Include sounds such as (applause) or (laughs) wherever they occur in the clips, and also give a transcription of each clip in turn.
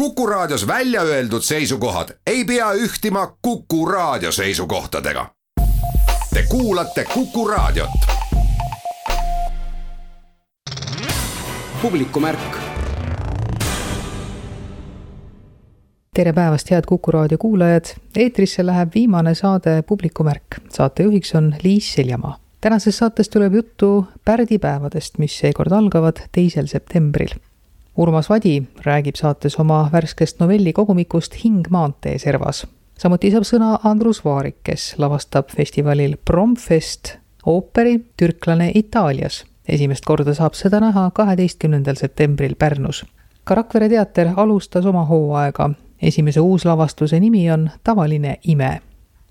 Kuku Raadios välja öeldud seisukohad ei pea ühtima Kuku Raadio seisukohtadega. Te kuulate Kuku Raadiot. publikumärk tere päevast, head Kuku raadio kuulajad. eetrisse läheb viimane saade Publikumärk. saatejuhiks on Liis Seljamaa. tänases saates tuleb juttu pärdipäevadest, mis seekord algavad teisel septembril. Urmas Vadi räägib saates oma värskest novellikogumikust Hing maantee servas. samuti saab sõna Andrus Vaarik, kes lavastab festivalil Promfest ooperi Türklane Itaalias. esimest korda saab seda näha kaheteistkümnendal septembril Pärnus ka Rakvere teater alustas oma hooaega esimese uuslavastuse nimi on Tavaline ime.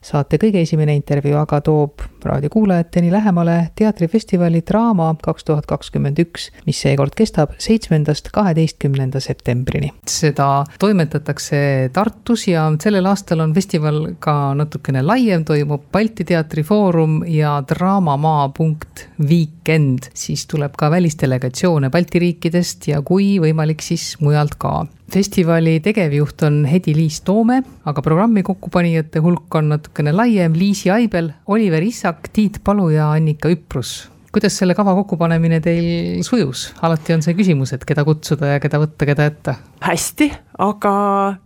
Saate kõige esimene intervjuu aga toob raadiokuulajateni lähemale teatrifestivali Draama kaks tuhat kakskümmend üks, mis seekord kestab seitsmendast kaheteistkümnenda septembrini. seda toimetatakse Tartus ja sellel aastal on festival ka natukene laiem, toimub Balti Teatri Foorum ja Draamamaa punkt Weekend, siis tuleb ka välisdelegatsioone Balti riikidest ja kui võimalik, siis mujalt ka festivali tegevjuht on Hedi-Liis Toome, aga programmi kokkupanijate hulk on natukene laiem, Liisi Aibel, Oliver Issak, Tiit Palu ja Annika Üprus. Kuidas selle kava kokkupanemine teil sujus, alati on see küsimus, et keda kutsuda ja keda võtta, keda jätta? hästi, aga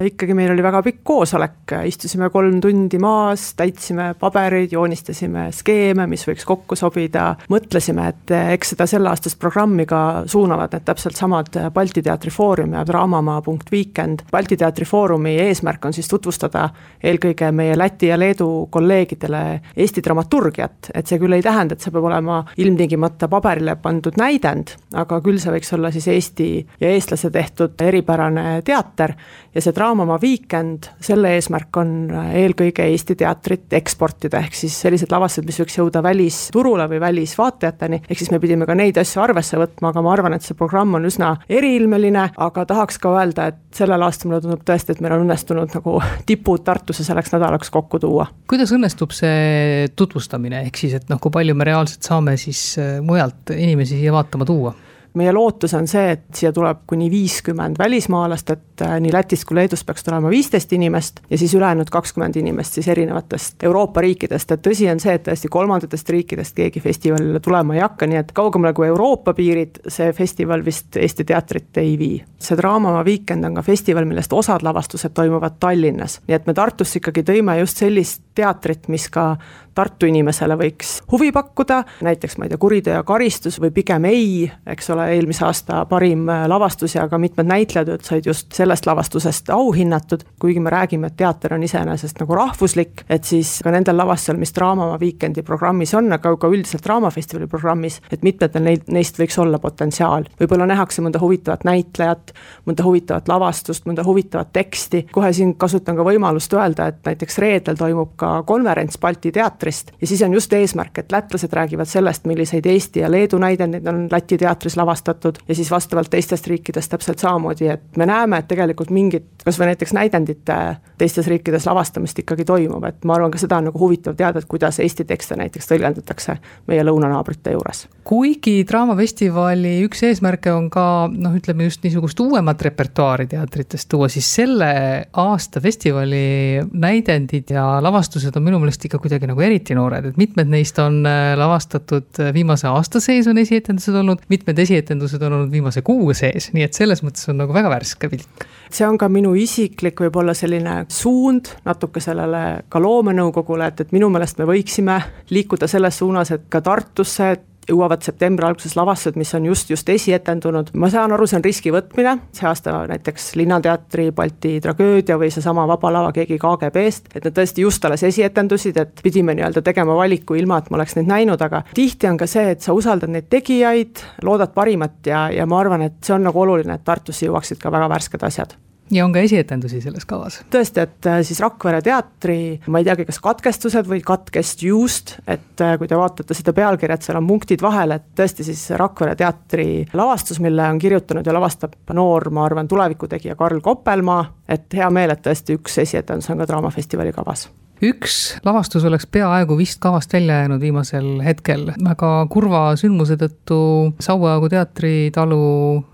ikkagi meil oli väga pikk koosolek, istusime kolm tundi maas, täitsime pabereid, joonistasime skeeme, mis võiks kokku sobida, mõtlesime, et eks seda selleaastast programmi ka suunavad need täpselt samad Balti Teatri Foorum ja Draamamaa.weekend. Balti Teatri Foorumi eesmärk on siis tutvustada eelkõige meie Läti ja Leedu kolleegidele Eesti dramaturgiat, et see küll ei tähenda, et see peab olema ilmtingimata paberile pandud näidend, aga küll see võiks olla siis Eesti ja eestlase tehtud eripära suurepärane teater ja see Draamamaa Weekend, selle eesmärk on eelkõige Eesti teatrit eksportida, ehk siis sellised lavastused, mis võiks jõuda välisturule või välisvaatajateni, ehk siis me pidime ka neid asju arvesse võtma, aga ma arvan, et see programm on üsna eriilmeline, aga tahaks ka öelda, et sellel aastal mulle tundub tõesti, et meil on õnnestunud nagu (laughs) tipud Tartusse selleks nädalaks kokku tuua. kuidas õnnestub see tutvustamine, ehk siis, et noh, kui palju me reaalselt saame siis äh, mujalt inimesi siia vaatama tuua? Meie lootus on see, et siia tuleb kuni viiskümmend välismaalast, et äh, nii Lätist kui Leedust peaks tulema viisteist inimest ja siis ülejäänud kakskümmend inimest siis erinevatest Euroopa riikidest, et tõsi on see, et tõesti kolmandatest riikidest keegi festivalile tulema ei hakka, nii et kaugemale kui Euroopa piirid see festival vist Eesti teatrit ei vii. see Draamamaa Weekend on ka festival, millest osad lavastused toimuvad Tallinnas, nii et me Tartusse ikkagi tõime just sellist teatrit, mis ka Tartu inimesele võiks huvi pakkuda, näiteks ma ei tea, Kuriteo ja karistus või pigem ei, eks ole, eelmise aasta parim äh, lavastus ja ka mitmed näitlejatööd said just sellest lavastusest auhinnatud, kuigi me räägime, et teater on iseenesest nagu rahvuslik, et siis ka nendel lavastusel, mis Draamamaa Weekendi programmis on, aga ka üldiselt Draamafestivali programmis, et mitmetel neid, neist võiks olla potentsiaal. võib-olla nähakse mõnda huvitavat näitlejat, mõnda huvitavat lavastust, mõnda huvitavat teksti, kohe siin kasutan ka võimalust öelda, et näiteks reedel toimub ka konverents Balti teatris, teatrist ja siis on just eesmärk, et lätlased räägivad sellest, milliseid Eesti ja Leedu näidendeid on Läti teatris lavastatud ja siis vastavalt teistest riikidest täpselt samamoodi, et me näeme, et tegelikult mingit kas või näiteks näidendite teistes riikides lavastamist ikkagi toimub, et ma arvan, ka seda on nagu huvitav teada, et kuidas Eesti tekste näiteks tõlgendatakse meie lõunanaabrite juures. kuigi Draamafestivali üks eesmärke on ka noh, ütleme just niisugust uuemat repertuaari teatritest tuua, siis selle aasta festivali näidendid ja lavastused on minu meelest ikka kuidagi nagu eri eriti noored, et mitmed neist on äh, lavastatud äh, viimase aasta sees on esietendused olnud, mitmed esietendused on olnud viimase kuu sees, nii et selles mõttes on nagu väga värske pilk. see on ka minu isiklik võib-olla selline suund natuke sellele ka loomenõukogule, et, et minu meelest me võiksime liikuda selles suunas, et ka Tartusse jõuavad septembri alguses lavastused, mis on just, just esietendunud, ma saan aru, see on riski võtmine, see aasta näiteks Linnateatri Balti tragöödia või seesama Vaba Lava keegi KGB-st, et need tõesti just alles esietendusid, et pidime nii-öelda tegema valiku ilma, et ma oleks neid näinud, aga tihti on ka see, et sa usaldad neid tegijaid, loodad parimat ja, ja ma arvan, et see on nagu oluline, et Tartusse jõuaksid ka väga värsked asjad ja on ka esietendusi selles kavas. tõesti, et äh, siis Rakvere teatri, ma ei teagi, kas katkestused või katkest just, et äh, kui te vaatate seda pealkirja, et seal on punktid vahel, et tõesti siis Rakvere teatri lavastus, mille on kirjutanud ja lavastab noor, ma arvan, tulevikutegija Karl Koppelmaa et hea meel, et tõesti üks esietendus on ka Draamafestivali kavas. Üks lavastus oleks peaaegu vist kavast välja jäänud viimasel hetkel, väga kurva sündmuse tõttu Saueaegu teatritalu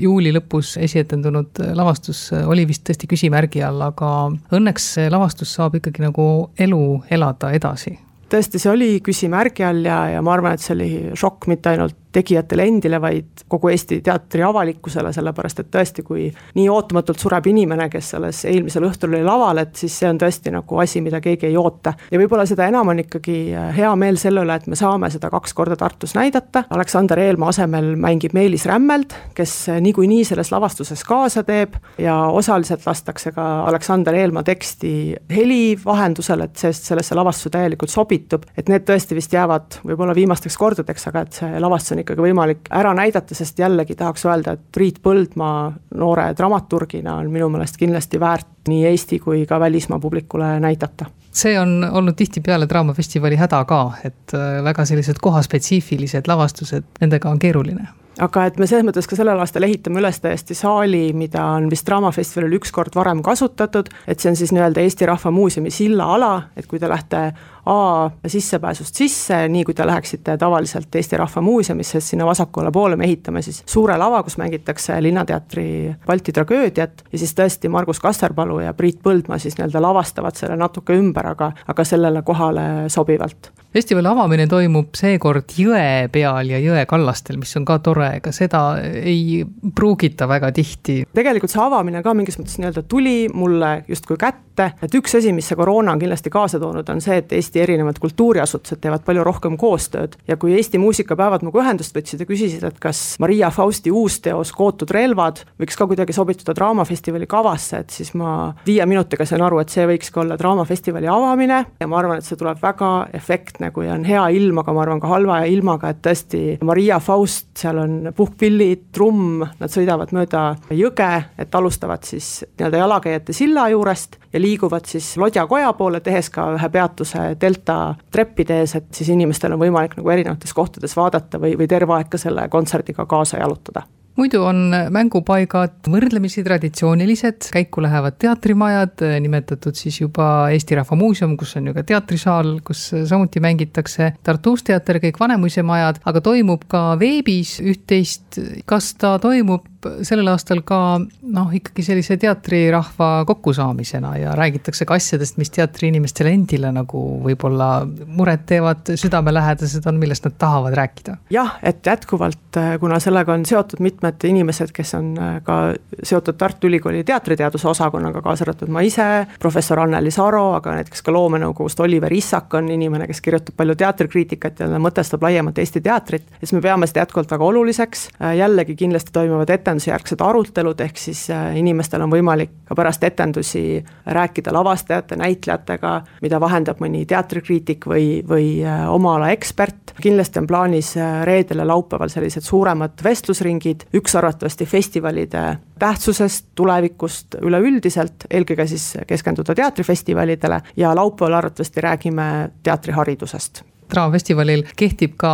juuli lõpus esietendunud lavastus oli vist tõesti küsimärgi all, aga õnneks see lavastus saab ikkagi nagu elu elada edasi. Tõesti, see oli küsimärgi all ja, ja ma arvan, et see oli šokk mitte ainult tegijatele endile, vaid kogu Eesti teatri avalikkusele, sellepärast et tõesti, kui nii ootamatult sureb inimene, kes alles eelmisel õhtul oli laval, et siis see on tõesti nagu asi, mida keegi ei oota. ja võib-olla seda enam on ikkagi äh, hea meel selle üle, et me saame seda kaks korda Tartus näidata, Aleksander Eelmaa asemel mängib Meelis Rämmeld, kes äh, niikuinii selles lavastuses kaasa teeb ja osaliselt lastakse ka Aleksander Eelmaa teksti heli vahendusel, et see sellesse lavastusse täielikult sobitub, et need tõesti vist jäävad võib-olla viimasteks kordadeks, aga et see lavastus on ikkagi võimalik ära näidata, sest jällegi tahaks öelda, et Priit Põldmaa noore dramaturgina on minu meelest kindlasti väärt nii Eesti kui ka välismaa publikule näidata. See on olnud tihtipeale Draamafestivali häda ka, et äh, väga sellised kohaspetsiifilised lavastused, nendega on keeruline. Aga et me selles mõttes ka sellel aastal ehitame üles täiesti saali, mida on vist Draamafestivalil üks kord varem kasutatud, et see on siis nii-öelda Eesti Rahva Muuseumi sillaala, et kui te lähete A sissepääsust sisse, nii kui te läheksite tavaliselt Eesti Rahva Muuseumisse, sinna vasakule poole me ehitame siis suure lava, kus mängitakse Linnateatri Balti tragöödiat. Ja siis tõesti Margus Kasserpalu ja Priit Põldmaa siis nii-öelda lavastavad selle natuke ümber, aga, aga sellele kohale sobivalt. Festivali avamine toimub seekord jõe peal ja jõe kallastel, mis on ka tore, ega seda ei pruugita väga tihti. tegelikult see avamine ka mingis mõttes nii-öelda tuli mulle justkui kätte, et üks asi, mis see koroona on kindlasti kaasa toonud, on see, et Eesti erinevad kultuuriasutused teevad palju rohkem koostööd. Ja kui Eesti muusikapäevad minuga ühendust võtsid ja küsisid, et kas Maria Fausti uus teos Kootud relvad võiks ka kuidagi sobituda Draamafestivali kavasse, et siis ma viie minutiga sain aru, et see võikski olla Draamafestivali avamine. Ja ma arvan, et see tuleb väga efektne, kui on hea ilm, aga ma arvan ka halva ilmaga, et tõesti Maria Faust, seal on puhkpillid, trumm, nad sõidavad mööda jõge, et alustavad siis nii-öelda jalakäijate silla juurest ja liiguvad siis Lodja koja poole, tehes ka ühe peatuse delta treppide ees, et siis inimestel on võimalik nagu erinevates kohtades vaadata või, või terve aeg ka selle kontserdiga kaasa jalutada muidu on mängupaigad võrdlemisi traditsioonilised, käiku lähevad teatrimajad, nimetatud siis juba Eesti Rahva Muuseum, kus on ju ka teatrisaal, kus samuti mängitakse, Tartu Uusteater, kõik Vanemuise majad, aga toimub ka veebis üht-teist. kas ta toimub sellel aastal ka noh, ikkagi sellise teatrirahva kokkusaamisena ja räägitakse ka asjadest, mis teatriinimestele endile nagu võib-olla muret teevad, südamelähedased on, millest nad tahavad rääkida? jah, et jätkuvalt, kuna sellega on seotud mitmed inimesed, kes on äh, ka seotud Tartu Ülikooli teatriteaduse osakonnaga, kaasa arvatud ma ise, professor Anneli Saro, aga näiteks ka loomenõukogust Oliver Issak on inimene, kes kirjutab palju teatrikriitikat ja mõtestab laiemalt Eesti teatrit, siis me peame seda jätkuvalt väga oluliseks, äh, jällegi kindlasti toimuvad ette etendusjärgsed arutelud, ehk siis äh, inimestel on võimalik ka pärast etendusi rääkida lavastajate, näitlejatega, mida vahendab mõni teatrikriitik või, või äh, oma ala ekspert. kindlasti on plaanis äh, reedel ja laupäeval sellised suuremad vestlusringid, üks arvatavasti festivalide tähtsusest, tulevikust üleüldiselt, eelkõige siis keskenduda teatrifestivalidele ja laupäeval arvatavasti räägime teatriharidusest. Draamafestivalil kehtib ka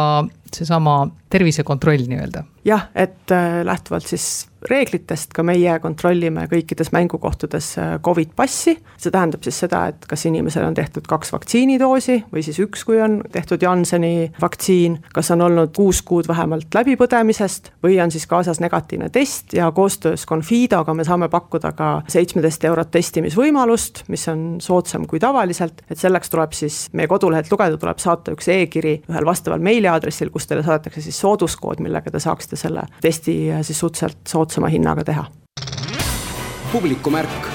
seesama tervisekontroll nii-öelda. jah, et äh, lähtuvalt siis reeglitest ka meie kontrollime kõikides mängukohtades äh, Covid passi, see tähendab siis seda, et kas inimesel on tehtud kaks vaktsiinidoosi või siis üks, kui on tehtud Jansseni vaktsiin, kas on olnud kuus kuud vähemalt läbipõdemisest või on siis kaasas negatiivne test ja koostöös Confidoga me saame pakkuda ka seitsmeteist eurot testimisvõimalust, mis on soodsam kui tavaliselt, et selleks tuleb siis meie kodulehelt lugeda, tuleb saata üks e-kiri ühel vastaval meiliaadressil, kus teile saadetakse siis sooduskood, millega te saaksite selle testi äh, siis suhteliselt soodsama hinnaga teha. publikumärk.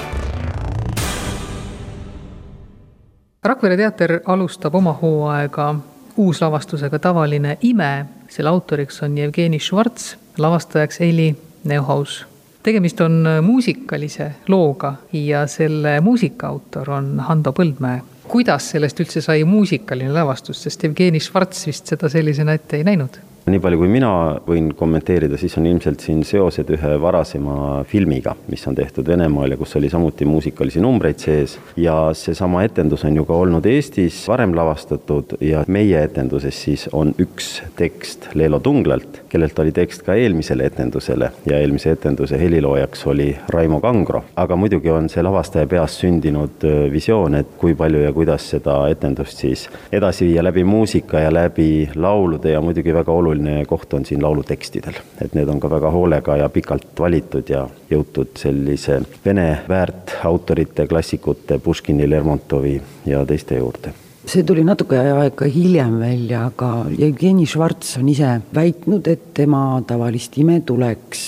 Rakvere teater alustab oma hooaega uuslavastusega Tavaline ime, selle autoriks on Jevgeni Švarts, lavastajaks Eili Neuhaus. tegemist on muusikalise looga ja selle muusika autor on Hando Põldmäe. kuidas sellest üldse sai muusikaline lavastus, sest Jevgeni Švarts vist seda sellisena ette ei näinud? Nii palju, kui mina võin kommenteerida, siis on ilmselt siin seosed ühe varasema filmiga, mis on tehtud Venemaal ja kus oli samuti muusikalisi numbreid sees ja seesama etendus on ju ka olnud Eestis varem lavastatud ja meie etenduses siis on üks tekst Leelo Tunglalt, kellelt oli tekst ka eelmisele etendusele ja eelmise etenduse heliloojaks oli Raimo Kangro. aga muidugi on see lavastaja peas sündinud äh, visioon, et kui palju ja kuidas seda etendust siis edasi viia läbi muusika ja läbi laulude ja muidugi väga oluline oluline koht on siin laulutekstidel, et need on ka väga hoolega ja pikalt valitud ja jõutud sellise vene väärtautorite, klassikute Puškini, Lermontovi ja teiste juurde. See tuli natuke aega hiljem välja, aga Jevgeni Švarts on ise väitnud, et tema tavalist ime tuleks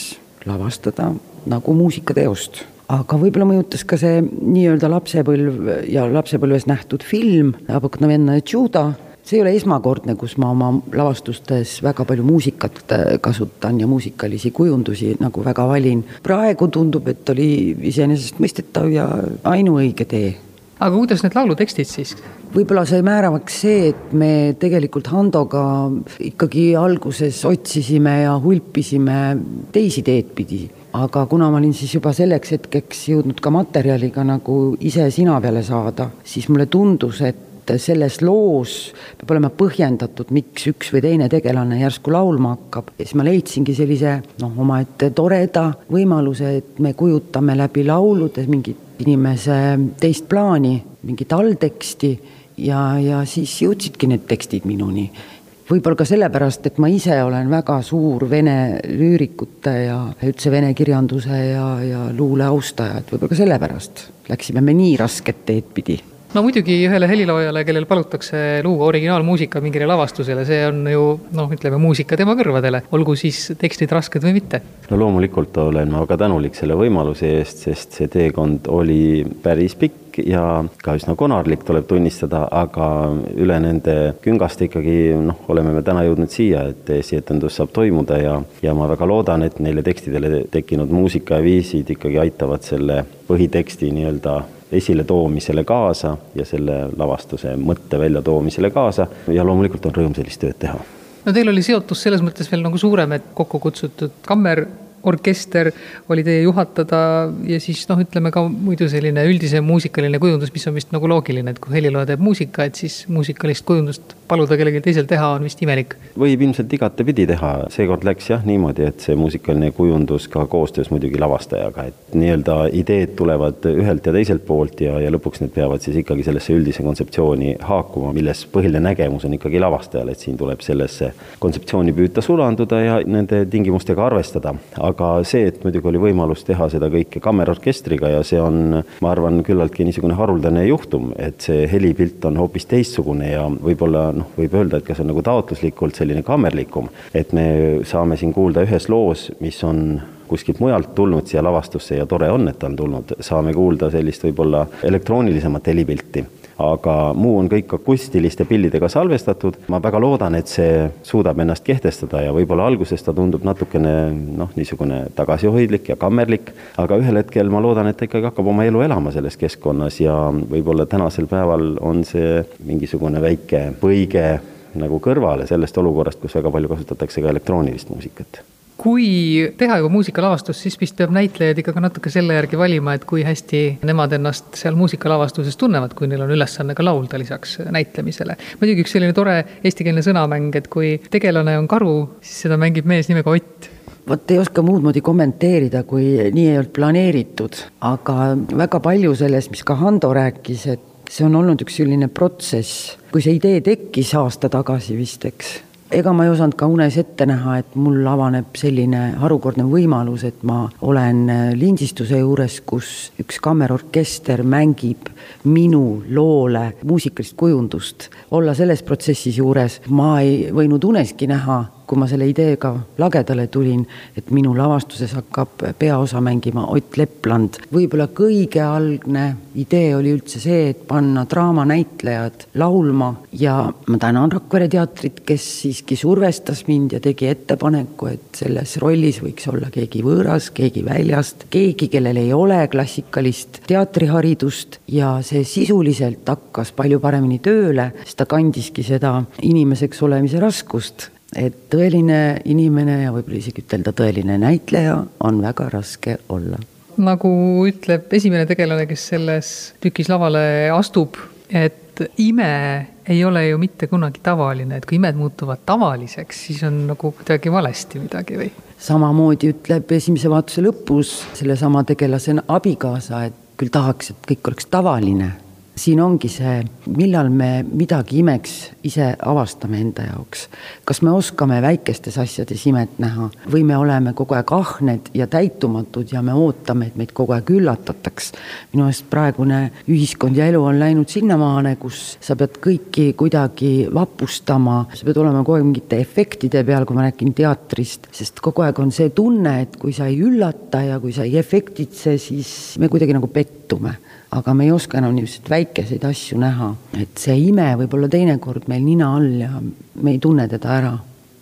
lavastada nagu muusikateost. Aga võib-olla mõjutas ka see nii-öelda lapsepõlv ja lapsepõlves nähtud film Aboknavenna Tšuda see ei ole esmakordne, kus ma oma lavastustes väga palju muusikat äh, kasutan ja muusikalisi kujundusi nagu väga valin. praegu tundub, et oli iseenesestmõistetav ja ainuõige tee. aga kuidas need laulutekstid siis? võib-olla sai määravaks see, et me tegelikult Handoga ikkagi alguses otsisime ja hulpisime teisi teed pidi aga kuna ma olin siis juba selleks hetkeks jõudnud ka materjaliga nagu ise sina peale saada, siis mulle tundus, et et selles loos peab olema põhjendatud, miks üks või teine tegelane järsku laulma hakkab. ja siis ma leidsingi sellise noh, omaette toreda võimaluse, et me kujutame läbi laulude mingit inimese teist plaani, mingit allteksti ja, ja siis jõudsidki need tekstid minuni võib-olla ka sellepärast, et ma ise olen väga suur vene lüürikute ja üldse vene kirjanduse ja, ja luule austaja, et võib-olla ka sellepärast läksime me nii rasket teed pidi no muidugi ühele heliloojale, kellel palutakse luua originaalmuusika mingile lavastusele, see on ju noh, ütleme muusika tema kõrvadele, olgu siis tekstid rasked või mitte. no loomulikult olen ma väga tänulik selle võimaluse eest, sest see teekond oli päris pikk ja ka üsna konarlik, tuleb tunnistada, aga üle nende küngaste ikkagi noh, oleme me täna jõudnud siia, et esietendus saab toimuda ja, ja ma väga loodan, et neile tekstidele tekkinud muusikaviisid ikkagi aitavad selle põhiteksti nii-öelda esiletoomisele kaasa ja selle lavastuse mõtte väljatoomisele kaasa ja loomulikult on rõõm sellist tööd teha. no teil oli seotus selles mõttes veel nagu suurem, et kokku kutsutud kammer orkester oli teie juhatada ja siis noh, ütleme ka muidu selline üldisem muusikaline kujundus, mis on vist nagu loogiline, et kui helilooja teeb muusika, et siis muusikalist kujundust paluda kellelgi teisel teha on vist imelik. võib ilmselt igatepidi teha, seekord läks jah niimoodi, et see muusikaline kujundus ka koostöös muidugi lavastajaga, et nii-öelda ideed tulevad ühelt ja teiselt poolt ja, ja lõpuks need peavad siis ikkagi sellesse üldise kontseptsiooni haakuma, milles põhiline nägemus on ikkagi lavastajal, et siin tuleb sellesse kontseptsiooni püüda sulanduda ja nende tingimustega arvestada aga see, et muidugi oli võimalus teha seda kõike kammerorkestriga ja see on, ma arvan, küllaltki niisugune haruldane juhtum, et see helipilt on hoopis teistsugune ja võib-olla noh, võib öelda, et ka see on nagu taotluslikult selline kammerlikum, et me saame siin kuulda ühes loos, mis on kuskilt mujalt tulnud siia lavastusse ja tore on, et ta on tulnud, saame kuulda sellist võib-olla elektroonilisemat helipilti aga muu on kõik akustiliste pillidega salvestatud. ma väga loodan, et see suudab ennast kehtestada ja võib-olla alguses ta tundub natukene noh, niisugune tagasihoidlik ja kammerlik, aga ühel hetkel ma loodan, et ta ikkagi hakkab oma elu elama selles keskkonnas ja võib-olla tänasel päeval on see mingisugune väike põige nagu kõrvale sellest olukorrast, kus väga palju kasutatakse ka elektroonilist muusikat kui teha juba muusikalavastust, siis vist peab näitlejad ikkagi natuke selle järgi valima, et kui hästi nemad ennast seal muusikalavastuses tunnevad, kui neil on ülesanne ka laulda lisaks näitlemisele. muidugi üks selline tore eestikeelne sõnamäng, et kui tegelane on karu, siis seda mängib mees nimega Ott. Vot ei oska muud moodi kommenteerida, kui nii ei olnud planeeritud, aga väga palju sellest, mis ka Hando rääkis, et see on olnud üks selline protsess, kui see idee tekkis aasta tagasi vist, eks ega ma ei osanud ka unes ette näha, et mul avaneb selline harukordne võimalus, et ma olen äh, lindistuse juures, kus üks kammerorkester mängib minu loole muusikalist kujundust. olla selles protsessis juures, ma ei võinud uneski näha kui ma selle ideega lagedale tulin, et minu lavastuses hakkab peaosa mängima Ott Lepland. võib-olla kõige algne idee oli üldse see, et panna draamanäitlejad laulma ja ma tänan Rakvere teatrit, kes siiski survestas mind ja tegi ettepaneku, et selles rollis võiks olla keegi võõras, keegi väljast, keegi, kellel ei ole klassikalist teatriharidust ja see sisuliselt hakkas palju paremini tööle, sest ta kandiski seda inimeseks olemise raskust et tõeline inimene ja võib-olla isegi ütelda tõeline näitleja on väga raske olla. nagu ütleb esimene tegelane, kes selles tükis lavale astub, et ime ei ole ju mitte kunagi tavaline, et kui imed muutuvad tavaliseks, siis on nagu kuidagi valesti midagi või? samamoodi ütleb esimese vaatuse lõpus sellesama tegelase abikaasa, et küll tahaks, et kõik oleks tavaline siin ongi see, millal me midagi imeks ise avastame enda jaoks. kas me oskame väikestes asjades imet näha või me oleme kogu aeg ahned ja täitumatud ja me ootame, et meid kogu aeg üllatataks. minu meelest praegune ühiskond ja elu on läinud sinnamaale, kus sa pead kõiki kuidagi vapustama, sa pead olema kogu aeg mingite efektide peal, kui ma räägin teatrist, sest kogu aeg on see tunne, et kui sa ei üllata ja kui sa ei efektitse, siis me kuidagi nagu pettume aga me ei oska enam niisuguseid väikeseid asju näha, et see ime võib olla teinekord meil nina all ja me ei tunne teda ära.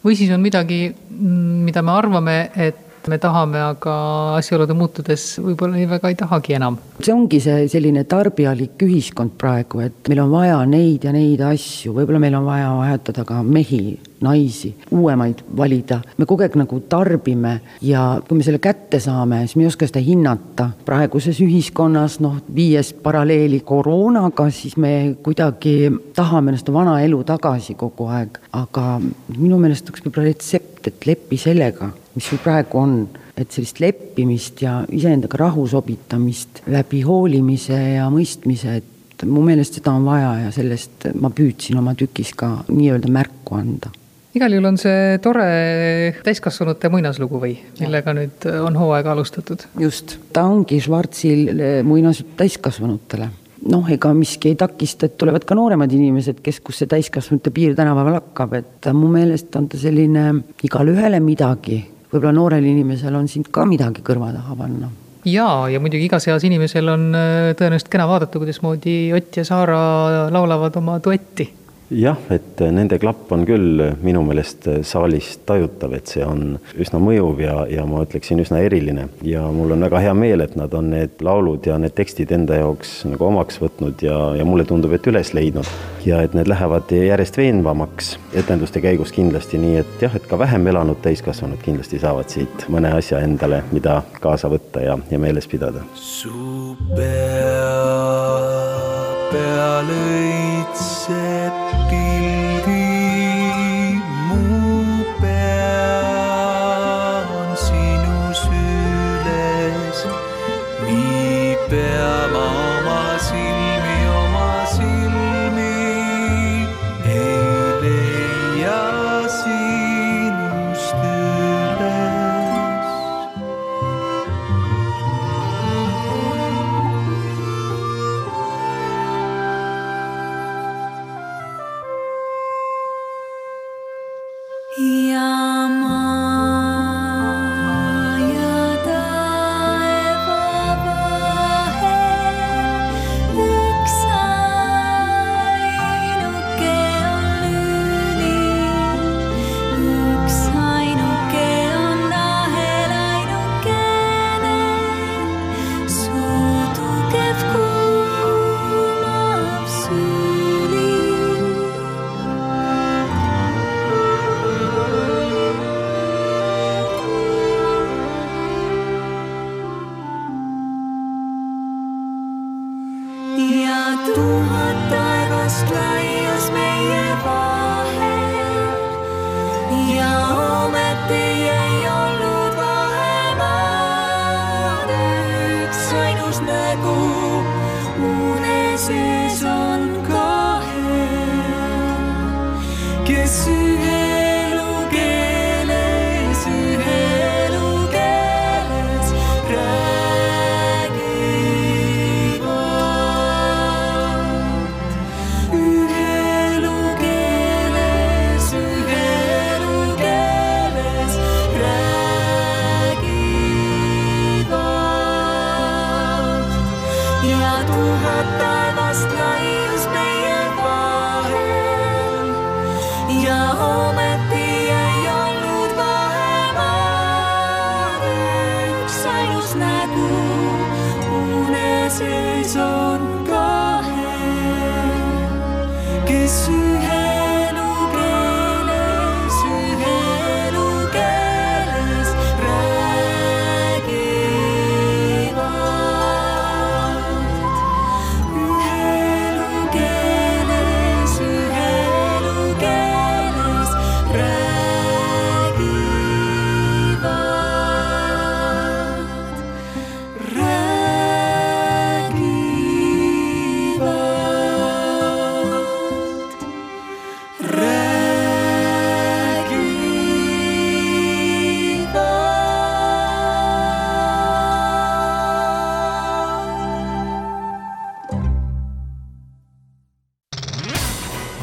või siis on midagi, mida me arvame, et me tahame, aga asjaolude muutudes võib-olla nii väga ei tahagi enam. see ongi see selline tarbijalik ühiskond praegu, et meil on vaja neid ja neid asju, võib-olla meil on vaja vahetada ka mehi, naisi, uuemaid valida. me kogu aeg nagu tarbime ja kui me selle kätte saame, siis me ei oska seda hinnata. praeguses ühiskonnas, noh, viies paralleeli koroonaga, siis me kuidagi tahame seda vana elu tagasi kogu aeg, aga minu meelest oleks võib-olla retsept, et lepi sellega mis sul praegu on, et sellist leppimist ja iseendaga rahu sobitamist läbi hoolimise ja mõistmise, et mu meelest seda on vaja ja sellest ma püüdsin oma tükis ka nii-öelda märku anda igal juhul on see tore täiskasvanute muinaslugu või, millega nüüd on hooaega alustatud? just, ta ongi Schwarzil muinasjutt täiskasvanutele. Noh, ega miski ei takista, et tulevad ka nooremad inimesed, kes, kus see täiskasvanute piir tänapäeval hakkab, et mu meelest on ta selline igale ühele midagi. Võib-olla noorel inimesel on sind ka midagi kõrva taha panna. Jaa, ja muidugi igas eas inimesel on äh, tõenäoliselt kena vaadata, kuidasmoodi Ott ja Saara laulavad oma duetti jah, et nende klapp on küll minu meelest saalis tajutav, et see on üsna mõjuv ja, ja ma ütleksin, üsna eriline. ja mul on väga hea meel, et nad on need laulud ja need tekstid enda jaoks nagu omaks võtnud ja, ja mulle tundub, et üles leidnud. ja et need lähevad järjest veenvamaks etenduste käigus kindlasti, nii et jah, et ka vähem elanud täiskasvanud kindlasti saavad siit mõne asja endale, mida kaasa võtta ja, ja meeles pidada. su pea peal õitseb me perdoa.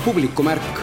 Publikumärk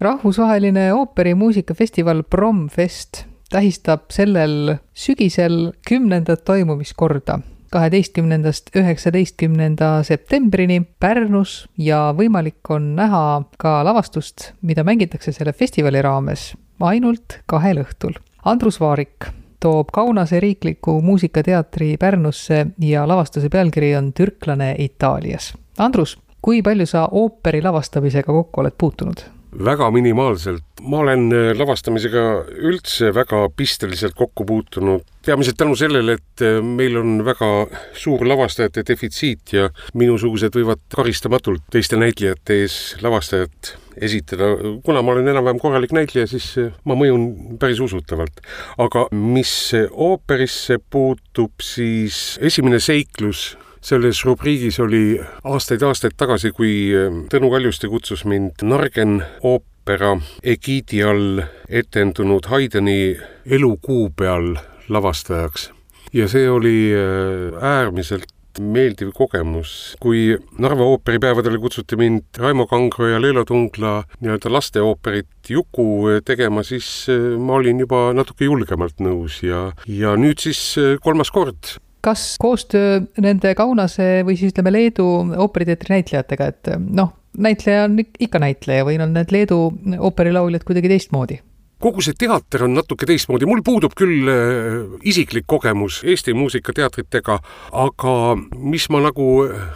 rahvusvaheline ooperimuusikafestival Promfest tähistab sellel sügisel kümnendat toimumiskorda. kaheteistkümnendast üheksateistkümnenda septembrini Pärnus ja võimalik on näha ka lavastust, mida mängitakse selle festivali raames ainult kahel õhtul. Andrus Vaarik toob Kaunase riikliku muusikateatri Pärnusse ja lavastuse pealkiri on Türklane Itaalias. Andrus, kui palju sa ooperi lavastamisega kokku oled puutunud? väga minimaalselt. ma olen äh, lavastamisega üldse väga pisteliselt kokku puutunud, peamiselt tänu sellele, et äh, meil on väga suur lavastajate defitsiit ja minusugused võivad karistamatult teiste näitlejate ees lavastajat esitada. kuna ma olen enam-vähem korralik näitleja, siis äh, ma mõjun päris usutavalt. aga mis ooperisse puutub, siis esimene seiklus selles rubriigis oli aastaid-aastaid tagasi, kui ähm, Tõnu Kaljuste kutsus mind Nargen oopera egiidi all etendunud Haydni Elu kuu peal lavastajaks. ja see oli äh, äärmiselt meeldiv kogemus. kui Narva ooperipäevadele kutsuti mind Raimo Kangro ja Leelo Tungla nii-öelda lasteooperit Juku tegema, siis äh, ma olin juba natuke julgemalt nõus ja, ja nüüd siis äh, kolmas kord kas koostöö nende Kaunase või siis ütleme, Leedu ooperiteatri näitlejatega, et noh, näitleja on ikka näitleja või on need Leedu ooperilauljad kuidagi teistmoodi? Kogu see teater on natuke teistmoodi, mul puudub küll äh, isiklik kogemus Eesti muusikateatritega, aga mis ma nagu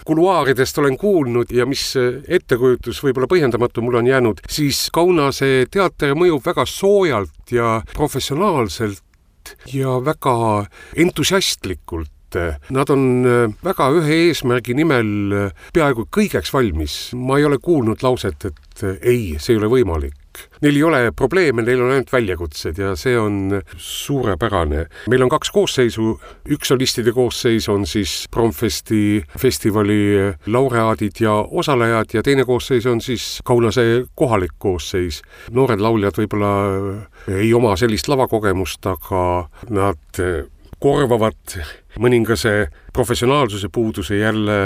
kuluaaridest olen kuulnud ja mis ettekujutus võib-olla põhjendamatu mul on jäänud, siis Kaunase teater mõjub väga soojalt ja professionaalselt ja väga entusiastlikult Nad on äh, väga ühe eesmärgi nimel äh, peaaegu kõigeks valmis. ma ei ole kuulnud lauset, et äh, ei, see ei ole võimalik. Neil ei ole probleeme, neil on ainult väljakutsed ja see on suurepärane. meil on kaks koosseisu, üks solistide koosseis on siis Promfesti festivali laureaadid ja osalejad ja teine koosseis on siis Kaunase kohalik koosseis. noored lauljad võib-olla ei oma sellist lavakogemust, aga nad korvavad mõningase professionaalsuse puuduse jälle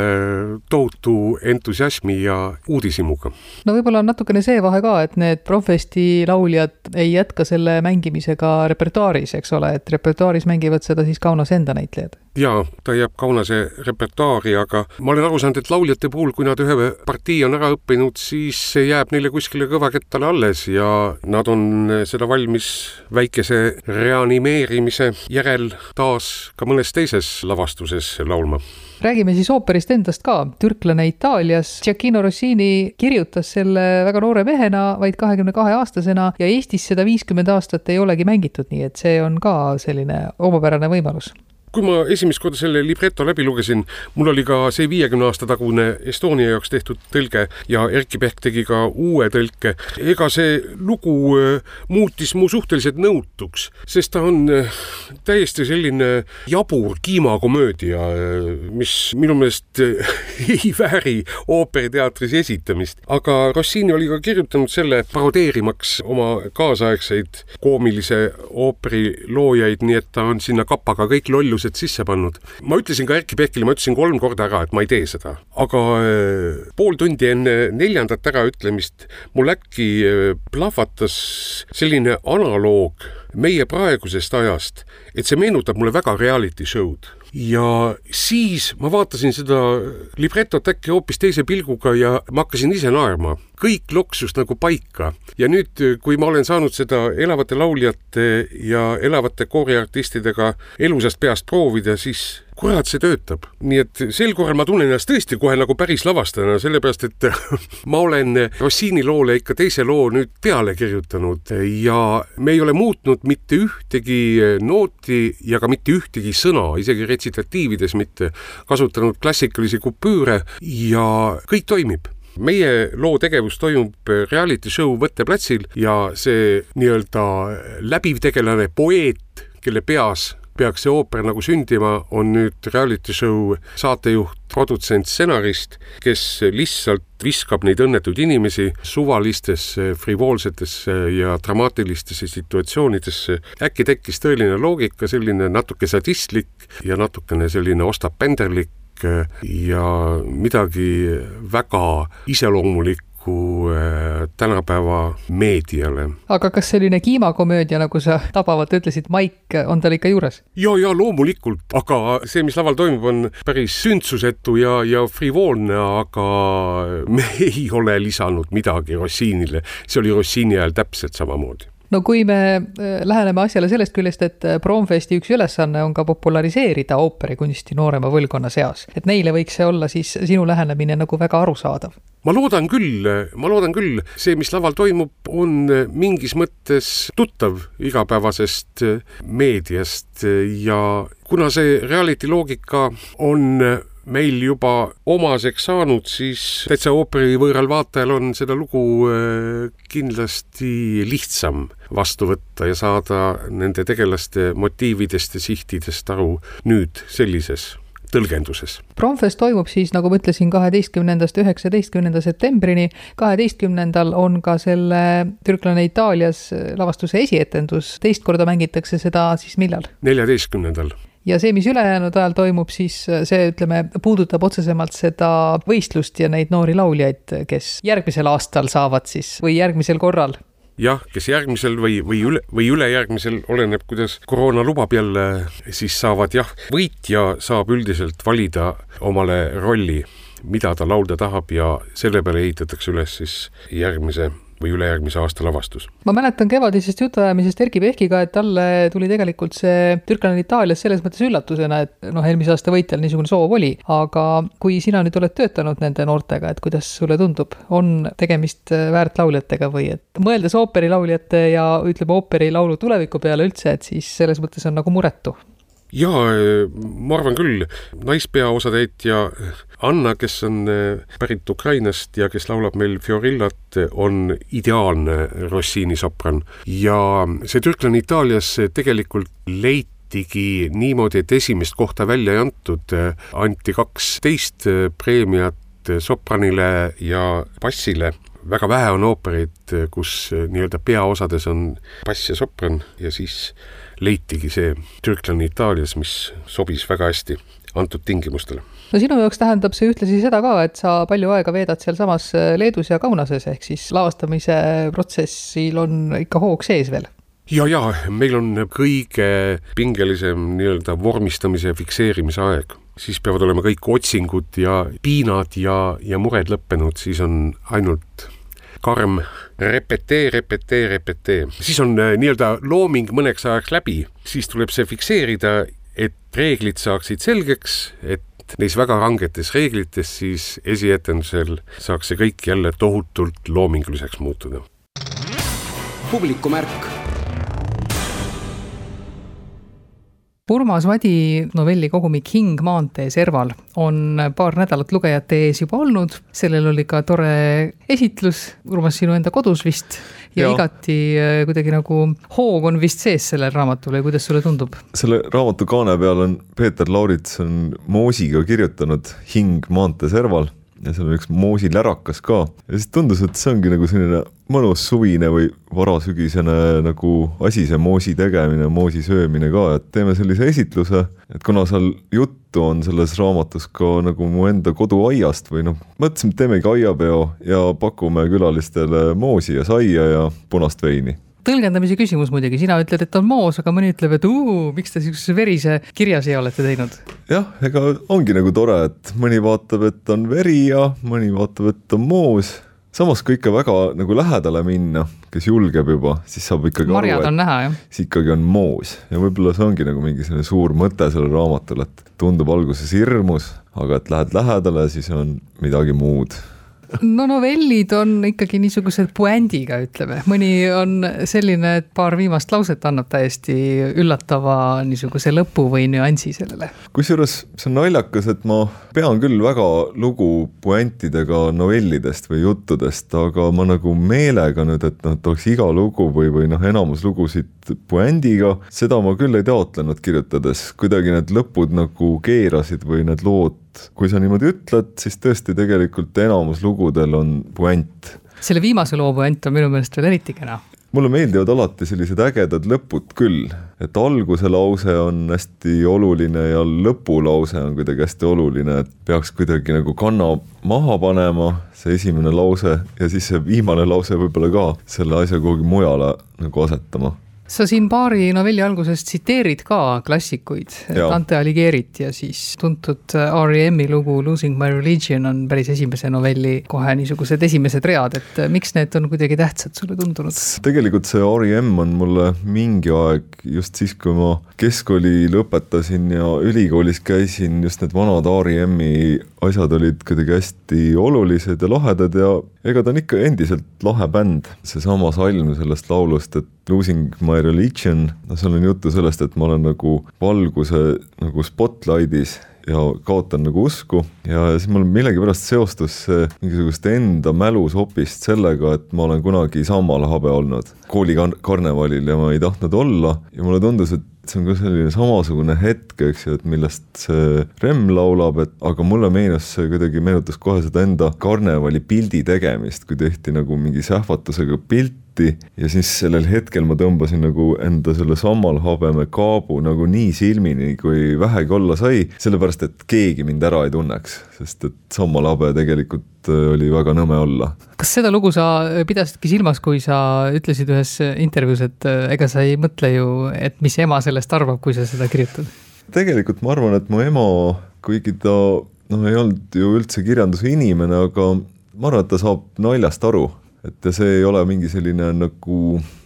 tohutu entusiasmi ja uudishimuga. no võib-olla on natukene see vahe ka, et need Profesti lauljad ei jätka selle mängimisega repertuaaris, eks ole, et repertuaaris mängivad seda siis Kaunase enda näitlejad jaa, ta jääb Kaunase repertuaari, aga ma olen aru saanud, et lauljate puhul, kui nad ühe partii on ära õppinud, siis see jääb neile kuskile kõvakettale alles ja nad on seda valmis väikese reanimeerimise järel taas ka mõnes teises lavastuses laulma räägime siis ooperist endast ka, türklane Itaalias. Giacchino Rossini kirjutas selle väga noore mehena, vaid kahekümne kahe aastasena ja Eestis seda viiskümmend aastat ei olegi mängitud, nii et see on ka selline omapärane võimalus kui ma esimest korda selle libreto läbi lugesin, mul oli ka see viiekümne aasta tagune Estonia jaoks tehtud tõlge ja Erkki Pehk tegi ka uue tõlke. ega see lugu äh, muutis mu suhteliselt nõutuks, sest ta on äh, täiesti selline jabur kiimakomöödia, äh, mis minu meelest (laughs) ei vääri ooperiteatris esitamist. aga Rossini oli ka kirjutanud selle parodeerimaks oma kaasaegseid koomilise ooperi loojaid, nii et ta on sinna kapaga kõik lollused põhjused sisse pannud. ma ütlesin ka Erkki Pehkile, ma ütlesin kolm korda ära, et ma ei tee seda, aga äh, pool tundi enne neljandat äraütlemist mul äkki äh, plahvatas selline analoog meie praegusest ajast, et see meenutab mulle väga reality show'd ja siis ma vaatasin seda libretot äkki hoopis teise pilguga ja ma hakkasin ise naerma. kõik loksus nagu paika ja nüüd, kui ma olen saanud seda elavate lauljate ja elavate kooriartistidega elusast peast proovida, siis kurat, see töötab. nii et sel korral ma tunnen ennast tõesti kohe nagu päris lavastajana, sellepärast et (laughs) ma olen Rossini loole ikka teise loo nüüd peale kirjutanud ja me ei ole muutnud mitte ühtegi nooti ja ka mitte ühtegi sõna, isegi retsitatiivides mitte, kasutanud klassikalisi kupüüre ja kõik toimib meie loo tegevus toimub reality show Võtteplatsil ja see nii-öelda läbiv tegelane, poeet, kelle peas peaks see ooper nagu sündima, on nüüd reality show saatejuht, produtsent, stsenarist, kes lihtsalt viskab neid õnnetuid inimesi suvalistesse, frivoolsetesse ja dramaatilistesse situatsioonidesse. äkki tekkis tõeline loogika, selline natuke sadistlik ja natukene selline ostap-penderlik ja midagi väga iseloomulikku paraku äh, tänapäeva meediale. aga kas selline kiimakomöödia, nagu sa tabavalt ütlesid, Maik, on tal ikka juures? ja, ja loomulikult, aga see, mis laval toimub, on päris sündsusetu ja, ja frivoolne, aga me ei ole lisanud midagi Rossiinile, see oli Rossiini ajal täpselt samamoodi no kui me äh, läheneme asjale sellest küljest, et äh, Promfesti üks ülesanne on ka populariseerida ooperikunsti noorema põlvkonna seas, et neile võiks see olla siis sinu lähenemine nagu väga arusaadav. Ma loodan küll, ma loodan küll, see, mis laval toimub, on mingis mõttes tuttav igapäevasest meediast ja kuna see reality loogika on meil juba omaseks saanud, siis täitsa ooperi võõral vaatajal on seda lugu äh, kindlasti lihtsam vastu võtta ja saada nende tegelaste motiividest ja sihtidest aru nüüd sellises tõlgenduses. Promfest toimub siis, nagu ma ütlesin, kaheteistkümnendast üheksateistkümnenda septembrini. kaheteistkümnendal on ka selle Türklane Itaalias lavastuse esietendus, teist korda mängitakse seda siis millal? neljateistkümnendal ja see, mis ülejäänud ajal toimub, siis see, ütleme, puudutab otsesemalt seda võistlust ja neid noori lauljaid, kes järgmisel aastal saavad siis või järgmisel korral. Jah, kes järgmisel või, või üle, või ülejärgmisel, oleneb, kuidas koroona lubab jälle, siis saavad jah, võitja saab üldiselt valida omale rolli, mida ta laulda tahab ja selle peale ehitatakse üles siis järgmise või ülejärgmise aasta lavastus. ma mäletan kevadisest jutuajamisest Erkki Pehkiga, et talle tuli tegelikult see Türklane Itaalias selles mõttes üllatusena, et noh, eelmise aasta võitjal niisugune soov oli, aga kui sina nüüd oled töötanud nende noortega, et kuidas sulle tundub, on tegemist väärt lauljatega või et mõeldes ooperilauljate ja ütleme, ooperilaulu tuleviku peale üldse, et siis selles mõttes on nagu muretu? Jaa, ma arvan küll, naispeaosatäitja Anna, kes on eh, pärit Ukrainast ja kes laulab meil Fiorillat, on ideaalne Rossini sopran ja see türklane Itaalias tegelikult leitigi niimoodi, et esimest kohta välja ei antud, anti kaksteist preemiat sopranile ja bassile väga vähe on oopereid, kus nii-öelda peaosades on bass ja sopran ja siis leitigi see türklane Itaalias, mis sobis väga hästi antud tingimustele. No sinu jaoks tähendab see ühtlasi seda ka, et sa palju aega veedad sealsamas äh, Leedus ja Kaunases, ehk siis lavastamise protsessil on ikka hoog sees veel. Ja, ja meil on kõige pingelisem nii-öelda vormistamise ja fikseerimise aeg, siis peavad olema kõik otsingud ja piinad ja, ja mured lõppenud, siis on ainult karm repetee, repetee, repetee. siis on äh, nii-öelda looming mõneks ajaks läbi, siis tuleb see fikseerida, et reeglid saaksid selgeks, et neis väga rangetes reeglites siis esietendusel saaks see kõik jälle tohutult loominguliseks muutuda. publikumärk Urmas Vadi novellikogumik Hing maantee serval on paar nädalat lugejate ees juba olnud, sellel oli ka tore esitlus, Urmas, sinu enda kodus vist, ja, ja igati äh, kuidagi nagu hoog on vist sees sellel raamatul ja kuidas sulle tundub? selle raamatu kaane peal on Peeter Laurits on moosiga kirjutanud Hing maantee serval ja seal on üks moosilärakas ka. Ja siis tundus, et see ongi nagu selline mõnus suvine või varasügisene nagu asi, see moosi tegemine, moosi söömine ka, et teeme sellise esitluse, et kuna seal juttu on selles raamatus ka nagu mu enda koduaiast või noh, mõtlesime, et teemegi aiapeo ja pakume külalistele moosi ja saia ja punast veini tõlgendamise küsimus muidugi, sina ütled, et on moos, aga mõni ütleb, et uu, miks te niisuguse verise kirjasiia olete teinud? jah, ega ongi nagu tore, et mõni vaatab, et on veri ja mõni vaatab, et on moos. samas, kui ikka väga nagu lähedale minna, kes julgeb juba, siis saab ikkagi marjad aru, on näha, jah. see ikkagi on moos ja võib-olla see ongi nagu mingi selline suur mõte sellel raamatul, et tundub alguses hirmus, aga et lähed lähedale, siis on midagi muud no novellid on ikkagi niisugused puändiga, ütleme, mõni on selline, et paar viimast lauset annab täiesti üllatava niisuguse lõpu või nüansi sellele. kusjuures see on naljakas, et ma pean küll väga lugu puäntidega novellidest või juttudest, aga ma nagu meelega nüüd, et noh, et oleks iga lugu või, või noh, enamus lugusid puändiga, seda ma küll ei taotlenud kirjutades, kuidagi need lõpud nagu keerasid või need lood kui sa niimoodi ütled, siis tõesti tegelikult enamus lugudel on puänt. selle viimase loo puänt on minu meelest veel eriti kena. Mulle meeldivad alati sellised ägedad lõpud küll, et alguse lause on hästi oluline ja lõpulause on kuidagi hästi oluline, et peaks kuidagi nagu kanna maha panema, see esimene lause ja siis see viimane lause võib-olla ka selle asja kuhugi mujale nagu asetama sa siin paari novelli alguses tsiteerid ka klassikuid, Dante Alighieri't ja siis tuntud R.E.M.-i lugu Losing my religion on päris esimese novelli kohe niisugused esimesed read, et miks need on kuidagi tähtsad sulle tundunud? tegelikult see R.E.M. on mulle mingi aeg, just siis, kui ma keskkooli lõpetasin ja ülikoolis käisin, just need vanad R.E.M.i asjad olid kuidagi hästi olulised ja lahedad ja ega ta on ikka endiselt lahe bänd, seesama salm sellest laulust, et Losing my religion, no seal on juttu sellest, et ma olen nagu valguse nagu spotlightis ja kaotan nagu usku. Ja siis mul millegipärast seostus see mingisugust enda mälus-hopist sellega, et ma olen kunagi sammalahabe olnud. Koolikarnevalil ja ma ei tahtnud olla. Ja mulle tundus, et see on ka selline samasugune hetk, eks ju, et millest see Remm laulab, et aga mulle meenus see kuidagi, meenutas kohe seda enda karnevali pildi tegemist, kui tehti nagu mingi sähvatusega pilt ja siis sellel hetkel ma tõmbasin nagu enda selle sammalhabeme kaabu nagu nii silmini, kui vähegi olla sai, sellepärast et keegi mind ära ei tunneks, sest et sammalhabe tegelikult äh, oli väga nõme olla. kas seda lugu sa pidasidki silmas, kui sa ütlesid ühes intervjuus, et äh, ega sa ei mõtle ju, et mis ema sellest arvab, kui sa seda kirjutad? tegelikult ma arvan, et mu ema, kuigi ta noh, ei olnud ju üldse kirjanduse inimene, aga ma arvan, et ta saab naljast aru et see ei ole mingi selline nagu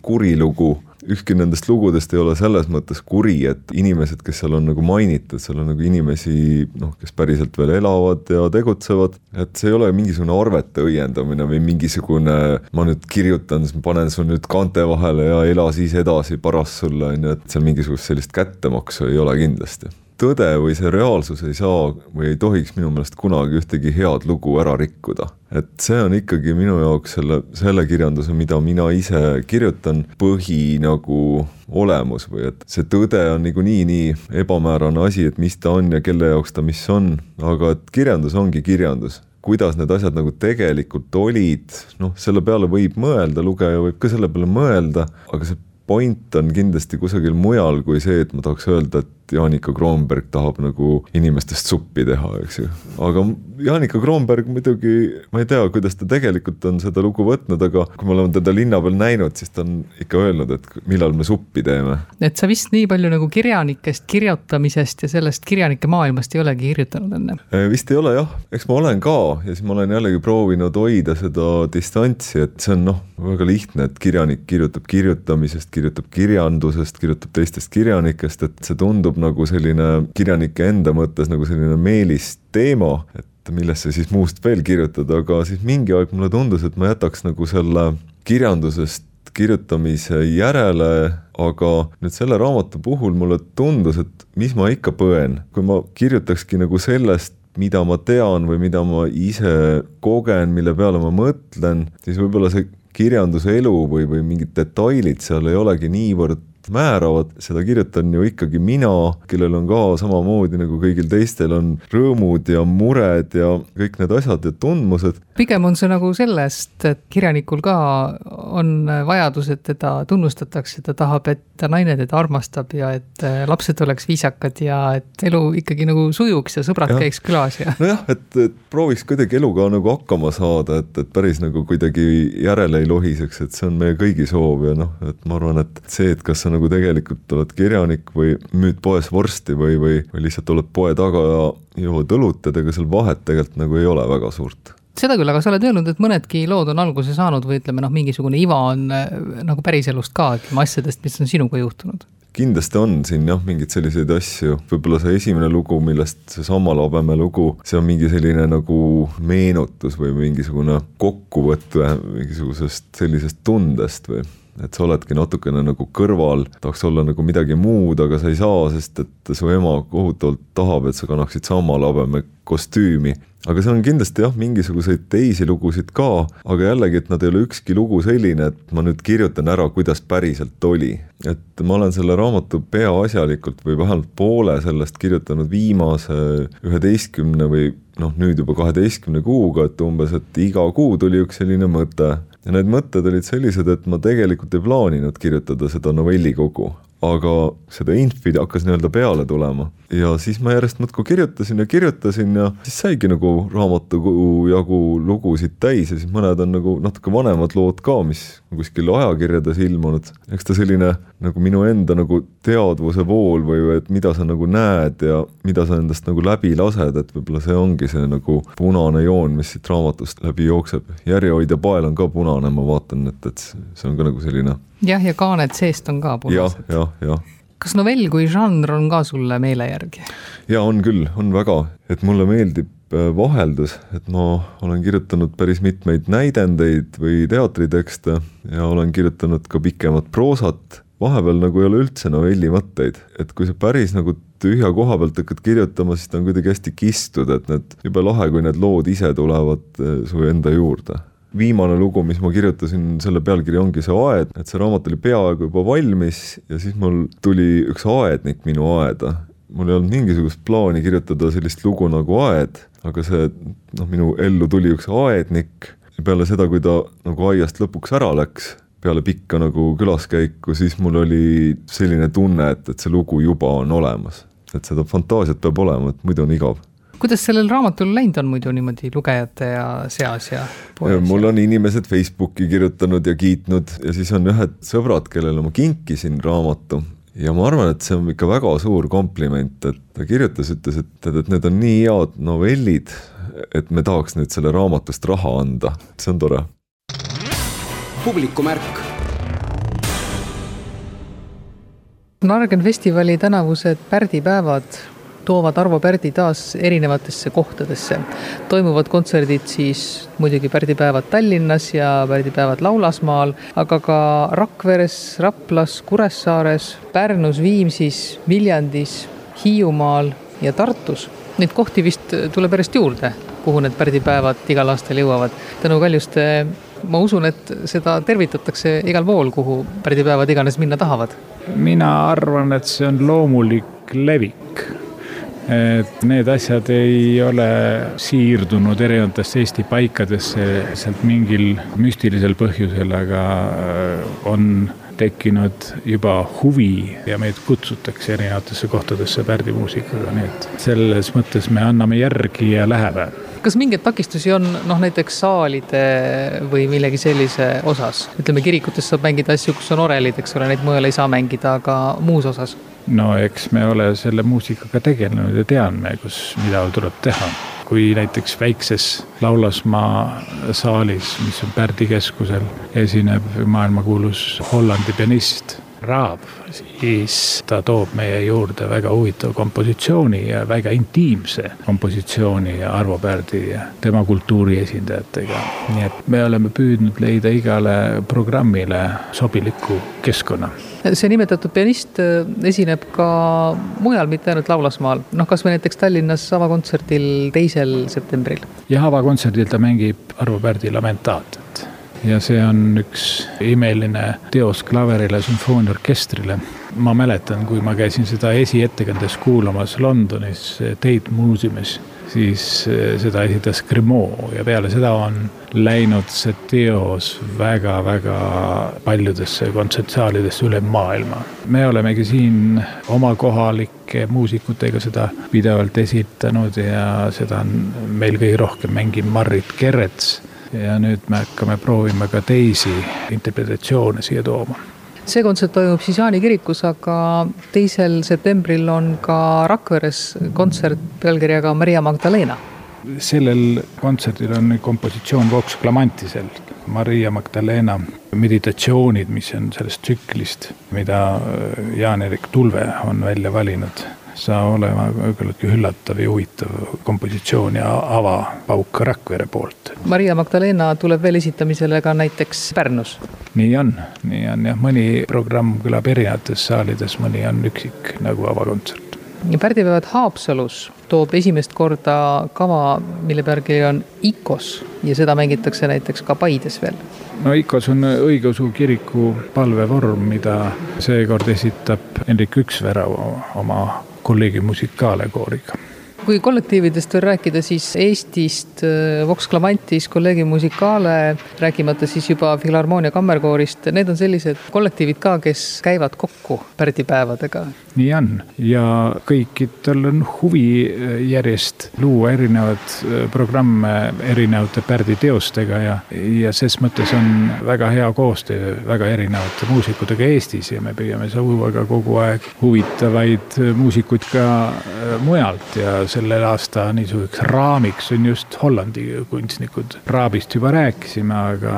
kuri lugu, ükski nendest lugudest ei ole selles mõttes kuri, et inimesed, kes seal on nagu mainitud, seal on nagu inimesi noh, kes päriselt veel elavad ja tegutsevad, et see ei ole mingisugune arvete õiendamine või mingisugune ma nüüd kirjutan, siis ma panen sul nüüd kaante vahele ja ela siis edasi, paras sulle, on ju, et seal mingisugust sellist kättemaksu ei ole kindlasti tõde või see reaalsus ei saa või ei tohiks minu meelest kunagi ühtegi head lugu ära rikkuda. et see on ikkagi minu jaoks selle, selle kirjanduse, mida mina ise kirjutan, põhi nagu olemus või et see tõde on niikuinii nii ebamäärane asi, et mis ta on ja kelle jaoks ta mis on, aga et kirjandus ongi kirjandus kuidas need asjad nagu tegelikult olid, noh, selle peale võib mõelda, lugeja võib ka selle peale mõelda, aga see point on kindlasti kusagil mujal kui see, et ma tahaks öelda, et Jaanika Kroonberg tahab nagu inimestest suppi teha, eks ju. aga Jaanika Kroonberg muidugi, ma ei tea, kuidas ta tegelikult on seda lugu võtnud, aga kui me oleme teda linna peal näinud, siis ta on ikka öelnud, et millal me suppi teeme. et sa vist nii palju nagu kirjanikest, kirjutamisest ja sellest kirjanike maailmast ei olegi kirjutanud enne? Äh, vist ei ole jah, eks ma olen ka ja siis ma olen jällegi proovinud hoida seda distantsi, et see on noh, väga lihtne, et kirjanik kirjutab kirjutamisest, kirjutab kirjandusest, kirjutab teistest kirjanikest, et see tundub tundub nagu selline kirjanike enda mõttes nagu selline meelis teema, et millesse siis muust veel kirjutada, aga siis mingi aeg mulle tundus, et ma jätaks nagu selle kirjandusest kirjutamise järele, aga nüüd selle raamatu puhul mulle tundus, et mis ma ikka põen, kui ma kirjutakski nagu sellest, mida ma tean või mida ma ise kogen, mille peale ma mõtlen, siis võib-olla see kirjanduse elu või, või mingid detailid seal ei olegi niivõrd määravad, seda kirjutan ju ikkagi mina, kellel on ka samamoodi nagu kõigil teistel on rõõmud ja mured ja kõik need asjad ja tundmused. pigem on see nagu sellest, et kirjanikul ka on vajadus, et teda tunnustatakse, ta tahab, et naine teda armastab ja et äh, lapsed oleks viisakad ja et elu ikkagi nagu sujuks ja sõbrad ja. käiks külas ja. (laughs) nojah, et, et prooviks kuidagi eluga nagu hakkama saada, et, et päris nagu kuidagi järele ei lohiseks, et see on meie kõigi soov ja noh, et ma arvan, et see, et kas sa nagu tegelikult oled kirjanik või müüd poes vorsti või, või, või lihtsalt oled poe taga ja jood õlut, et ega seal vahet tegelikult nagu ei ole väga suurt. Seda küll, aga sa oled öelnud, et mõnedki lood on alguse saanud või ütleme noh, mingisugune iva on äh, nagu päriselust ka, ütleme asjadest, mis on sinuga juhtunud. Kindlasti on siin jah, mingeid selliseid asju, võib-olla see esimene lugu, millest see Sammalabeme lugu, see on mingi selline nagu meenutus või mingisugune kokkuvõte mingisugusest sellisest tundest või et sa oledki natukene nagu kõrval, tahaks olla nagu midagi muud, aga sa ei saa, sest et su ema kohutavalt tahab, et sa kannaksid sama labeme kostüümi. aga seal on kindlasti jah, mingisuguseid teisi lugusid ka, aga jällegi, et nad ei ole ükski lugu selline, et ma nüüd kirjutan ära, kuidas päriselt oli. et ma olen selle raamatu peaasjalikult või vähemalt poole sellest kirjutanud viimase üheteistkümne või noh, nüüd juba kaheteistkümne kuuga, et umbes, et iga kuu tuli üks selline mõte ja need mõtted olid sellised, et ma tegelikult ei plaaninud kirjutada seda novellikogu, aga seda infi hakkas nii-öelda peale tulema ja siis ma järjest muudkui kirjutasin ja kirjutasin ja siis saigi nagu raamatu jagu lugusid täis ja siis mõned on nagu natuke vanemad lood ka, mis kuskil ajakirjades ilmunud. eks ta selline nagu minu enda nagu teadvuse vool või et mida sa nagu näed ja mida sa endast nagu läbi lased, et võib-olla see ongi see nagu punane joon, mis siit raamatust läbi jookseb. järjehoidja pael on ka punane, ma vaatan, et, et see on ka nagu selline. jah, ja kaaned seest on ka punased ja,. jah, jah, jah kas novell kui žanr on ka sulle meele järgi? ja on küll, on väga, et mulle meeldib äh, vaheldus, et ma olen kirjutanud päris mitmeid näidendeid või teatritekste ja olen kirjutanud ka pikemat proosat. vahepeal nagu ei ole üldse novelli mõtteid, et kui sa päris nagu tühja koha pealt hakkad kirjutama, siis ta on kuidagi hästi kistud, et need, jube lahe, kui need lood ise tulevad äh, su enda juurde viimane lugu, mis ma kirjutasin, selle pealkiri ongi see aed, et see raamat oli peaaegu juba valmis ja siis mul tuli üks aednik minu aeda. mul ei olnud mingisugust plaani kirjutada sellist lugu nagu Aed, aga see noh, minu ellu tuli üks aednik ja peale seda, kui ta nagu aiast lõpuks ära läks, peale pikka nagu külaskäiku, siis mul oli selline tunne, et, et see lugu juba on olemas. et seda fantaasiat peab olema, et muidu on igav kuidas sellel raamatul läinud on muidu niimoodi lugejate ja seas ja poes? mul on inimesed Facebooki kirjutanud ja kiitnud ja siis on ühed sõbrad, kellele ma kinkisin raamatu ja ma arvan, et see on ikka väga suur kompliment, et ta kirjutas, ütles, et, et need on nii head novellid, et me tahaks nüüd selle raamatust raha anda, see on tore. publikumärk. Nargen festivali tänavused pärdipäevad toovad Arvo Pärdi taas erinevatesse kohtadesse. toimuvad kontserdid siis muidugi pärdipäevad Tallinnas ja pärdipäevad Laulasmaal, aga ka Rakveres, Raplas, Kuressaares, Pärnus, Viimsis, Viljandis, Hiiumaal ja Tartus. Neid kohti vist tuleb järjest juurde, kuhu need pärdipäevad igal aastal jõuavad. tänu Kaljuste ma usun, et seda tervitatakse igal pool, kuhu pärdipäevad iganes minna tahavad. mina arvan, et see on loomulik levik et need asjad ei ole siirdunud erinevatesse Eesti paikadesse sealt mingil müstilisel põhjusel, aga äh, on tekkinud juba huvi ja meid kutsutakse erinevatesse kohtadesse pärdimuusikaga, nii et selles mõttes me anname järgi ja läheme kas mingeid takistusi on noh, näiteks saalide või millegi sellise osas? ütleme, kirikutes saab mängida asju, kus on orelid, eks ole, neid mujal ei saa mängida, aga muus osas? No eks me ole selle muusikaga tegelenud ja teame, kus, mida tuleb teha. kui näiteks väikses Laulasmaa saalis, mis on Pärdi keskusel, esineb maailmakuulus Hollandi pianist Raab, siis ta toob meie juurde väga huvitava kompositsiooni ja väga intiimse kompositsiooni Arvo Pärdi ja tema kultuuri esindajatega. nii et me oleme püüdnud leida igale programmile sobiliku keskkonna see nimetatud pianist äh, esineb ka mujal, mitte ainult Laulasmaal, noh, kasvõi näiteks Tallinnas avakontserdil teisel septembril. jah, avakontserdil ta mängib Arvo Pärdi Lamentaat ja see on üks imeline teos klaverile sümfooniaorkestrile. ma mäletan, kui ma käisin seda esiettekandes kuulamas Londonis Tate Museumis, siis eh, seda esitas Grimaud ja peale seda on läinud see teos väga-väga paljudesse kontsertsaalidesse üle maailma. me olemegi siin oma kohalike muusikutega seda pidevalt esitanud ja seda on meil kõige rohkem mänginud Marrit Kerets ja nüüd me hakkame proovima ka teisi interpretatsioone siia tooma. See kontsert toimub siis Jaani kirikus, aga teisel septembril on ka Rakveres kontsert pealkirjaga Maria Magdalena. sellel kontserdil on kompositsioon Vox Clamantisel, Maria Magdalena meditatsioonid, mis on sellest tsüklist, mida Jaan-Erik Tulve on välja valinud saa olema küllaltki üllatav ja huvitav kompositsioon ja avapauk Rakvere poolt. Maria Magdalena tuleb veel esitamisele ka näiteks Pärnus? nii on, nii on jah, mõni programm kõlab erinevates saalides, mõni on üksik nagu avakontsert. pärdipäevad Haapsalus toob esimest korda kava, mille pealkiri on IKOS ja seda mängitakse näiteks ka Paides veel no IKOS on õigeusu kiriku palvevorm, mida seekord esitab Hendrik Üksvärav oma kolleegi musikaalkooriga. Kui kollektiividest veel rääkida, siis Eestist äh, Vox Clamantis, Collegium Musicale, rääkimata siis juba Filharmoonia Kammerkoorist, need on sellised kollektiivid ka, kes käivad kokku pärdipäevadega. nii on ja kõikidel on huvi äh, järjest luua erinevaid äh, programme erinevate pärditeostega ja, ja ses mõttes on väga hea koostöö väga erinevate muusikutega Eestis ja me püüame luua ka kogu aeg huvitavaid muusikuid ka mujalt ja sellel aasta niisuguseks raamiks on just Hollandi kunstnikud. Raabist juba rääkisime, aga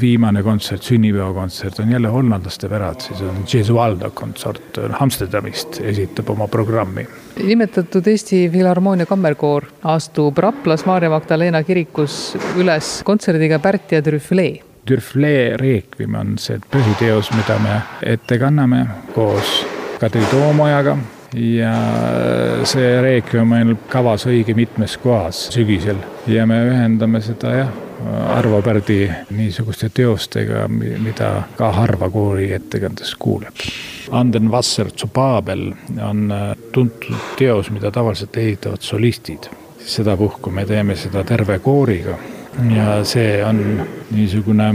viimane kontsert, sünnipäevakontsert on jälle hollandlaste pärad, siis on Gesualdo kontsert Amsterdamist, esitab oma programmi. nimetatud Eesti Filharmoonia Kammerkoor astub Raplas Maarja Magdalena kirikus üles kontserdiga Pärt ja Trüflee Dürflee Requiem on see põhiteos, mida me ette kanname koos Kadri Toomojaga ja see reekviem on meil kavas õige mitmes kohas sügisel ja me ühendame seda jah, Arvo Pärdi niisuguste teostega, mida ka harva koori ettekandes kuuleb. Anden Wasser zu Babel on äh, tuntud teos, mida tavaliselt ehitavad solistid. sedapuhku me teeme seda terve kooriga ja see on niisugune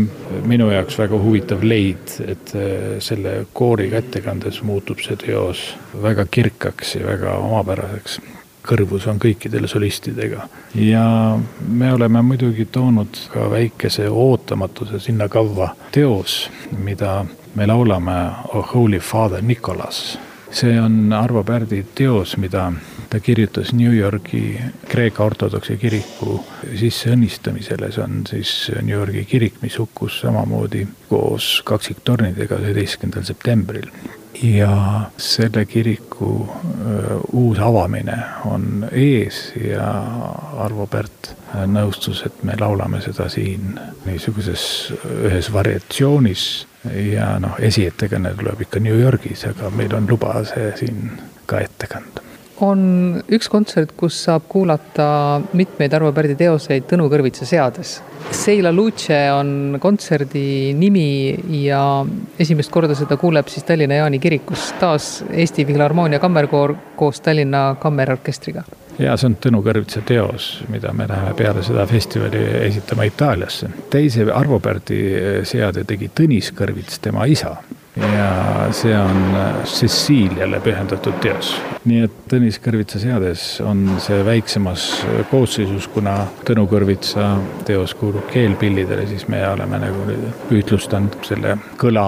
minu jaoks väga huvitav leid, et äh, selle kooriga ettekandes muutub see teos väga kirkaks ja väga omapäraseks. kõrvus on kõikidel solistidega ja me oleme muidugi toonud ka väikese ootamatuse sinna kavva teos, mida me laulame O Holy Father Nicolas. See on Arvo Pärdi teos, mida ta kirjutas New Yorgi Kreeka ortodoksi kiriku sisseõnnistamisele, see on siis New Yorgi kirik, mis hukkus samamoodi koos kaksiktornidega üheteistkümnendal septembril. Ja selle kiriku uus avamine on ees ja Arvo Pärt nõustus, et me laulame seda siin niisuguses ühes variatsioonis. Ja noh, esiettekanne tuleb ikka New Yorgis, aga meil on luba see siin ka ette kanda on üks kontsert, kus saab kuulata mitmeid Arvo Pärdi teoseid Tõnu Kõrvitsa seades. Seila Luce on kontserdi nimi ja esimest korda seda kuuleb siis Tallinna Jaani kirikus, taas Eesti Filharmoonia Kammerkoor koos Tallinna Kammerorkestriga. ja see on Tõnu Kõrvitsa teos, mida me läheme peale seda festivali esitama Itaaliasse. teise Arvo Pärdi seade tegi Tõnis Kõrvits, tema isa ja see on Ceciliale pühendatud teos. nii et Tõnis Kõrvitsa seades on see väiksemas koosseisus, kuna Tõnu Kõrvitsa teos kuulub keelpillidele, siis me oleme nagu ühtlustanud selle kõla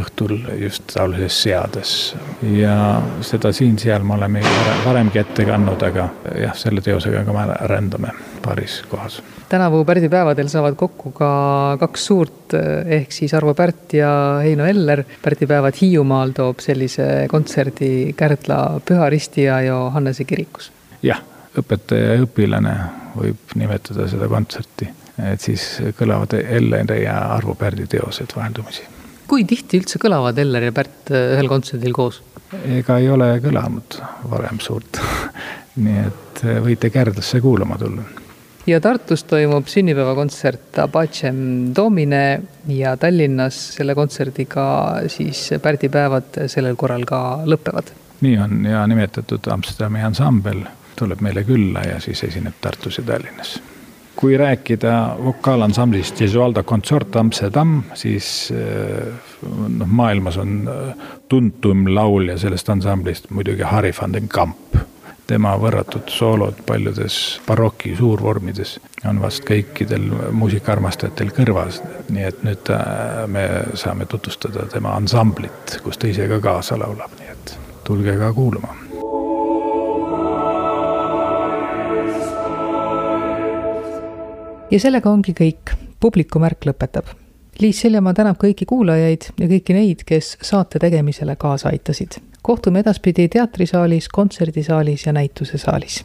õhtul just taolises seades. ja seda siin-seal me oleme varemgi ette kandnud, aga jah, selle teosega ka me rändame paaris kohas tänavu pärdipäevadel saavad kokku ka kaks suurt, ehk siis Arvo Pärt ja Heino Eller. pärdipäevad Hiiumaal toob sellise kontserdi Kärdla Püha Risti ja Johannese kirikus. jah, õpetaja ja õpilane võib nimetada seda kontserti, et siis kõlavad Elleri ja Arvo Pärdi teosed vaheldumisi. Kui tihti üldse kõlavad Eller ja Pärt ühel kontserdil koos? ega ei ole kõlanud varem suurt (laughs) nii et võite Kärdlasse kuulama tulla ja Tartus toimub sünnipäevakontsert Apacem Domine ja Tallinnas selle kontserdiga siis pärdipäevad sellel korral ka lõpevad. nii on ja nimetatud Amsterdami ansambel tuleb meile külla ja siis esineb Tartus ja Tallinnas kui rääkida vokaalansamblist Gesualdo Consort Amsterdam, siis eh, noh, maailmas on eh, tuntum laulja sellest ansamblist muidugi Harry van den Kamp. Tema võrratud soolod paljudes baroki suurvormides on vast kõikidel muusikaarmastajatel kõrvas, nii et nüüd äh, me saame tutvustada tema ansamblit, kus ta ise ka kaasa laulab, nii et tulge ka kuulama. Ja sellega ongi kõik, publikumärk lõpetab. Liis Seljamaa tänab kõiki kuulajaid ja kõiki neid, kes saate tegemisele kaasa aitasid. kohtume edaspidi teatrisaalis, kontserdisaalis ja näitusesaalis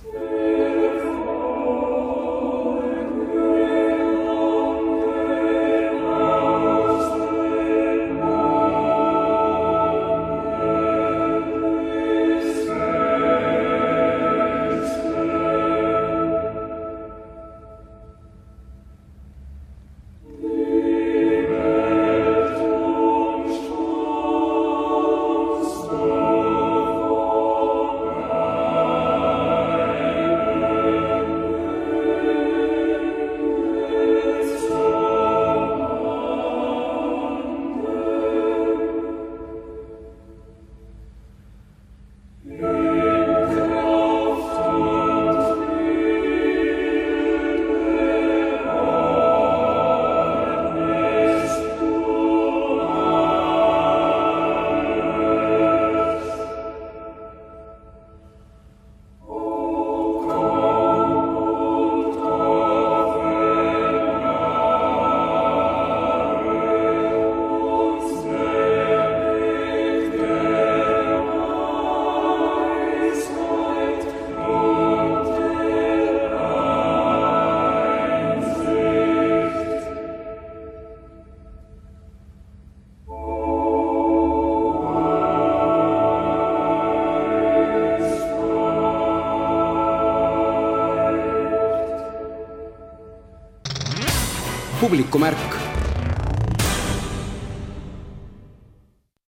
publikumärk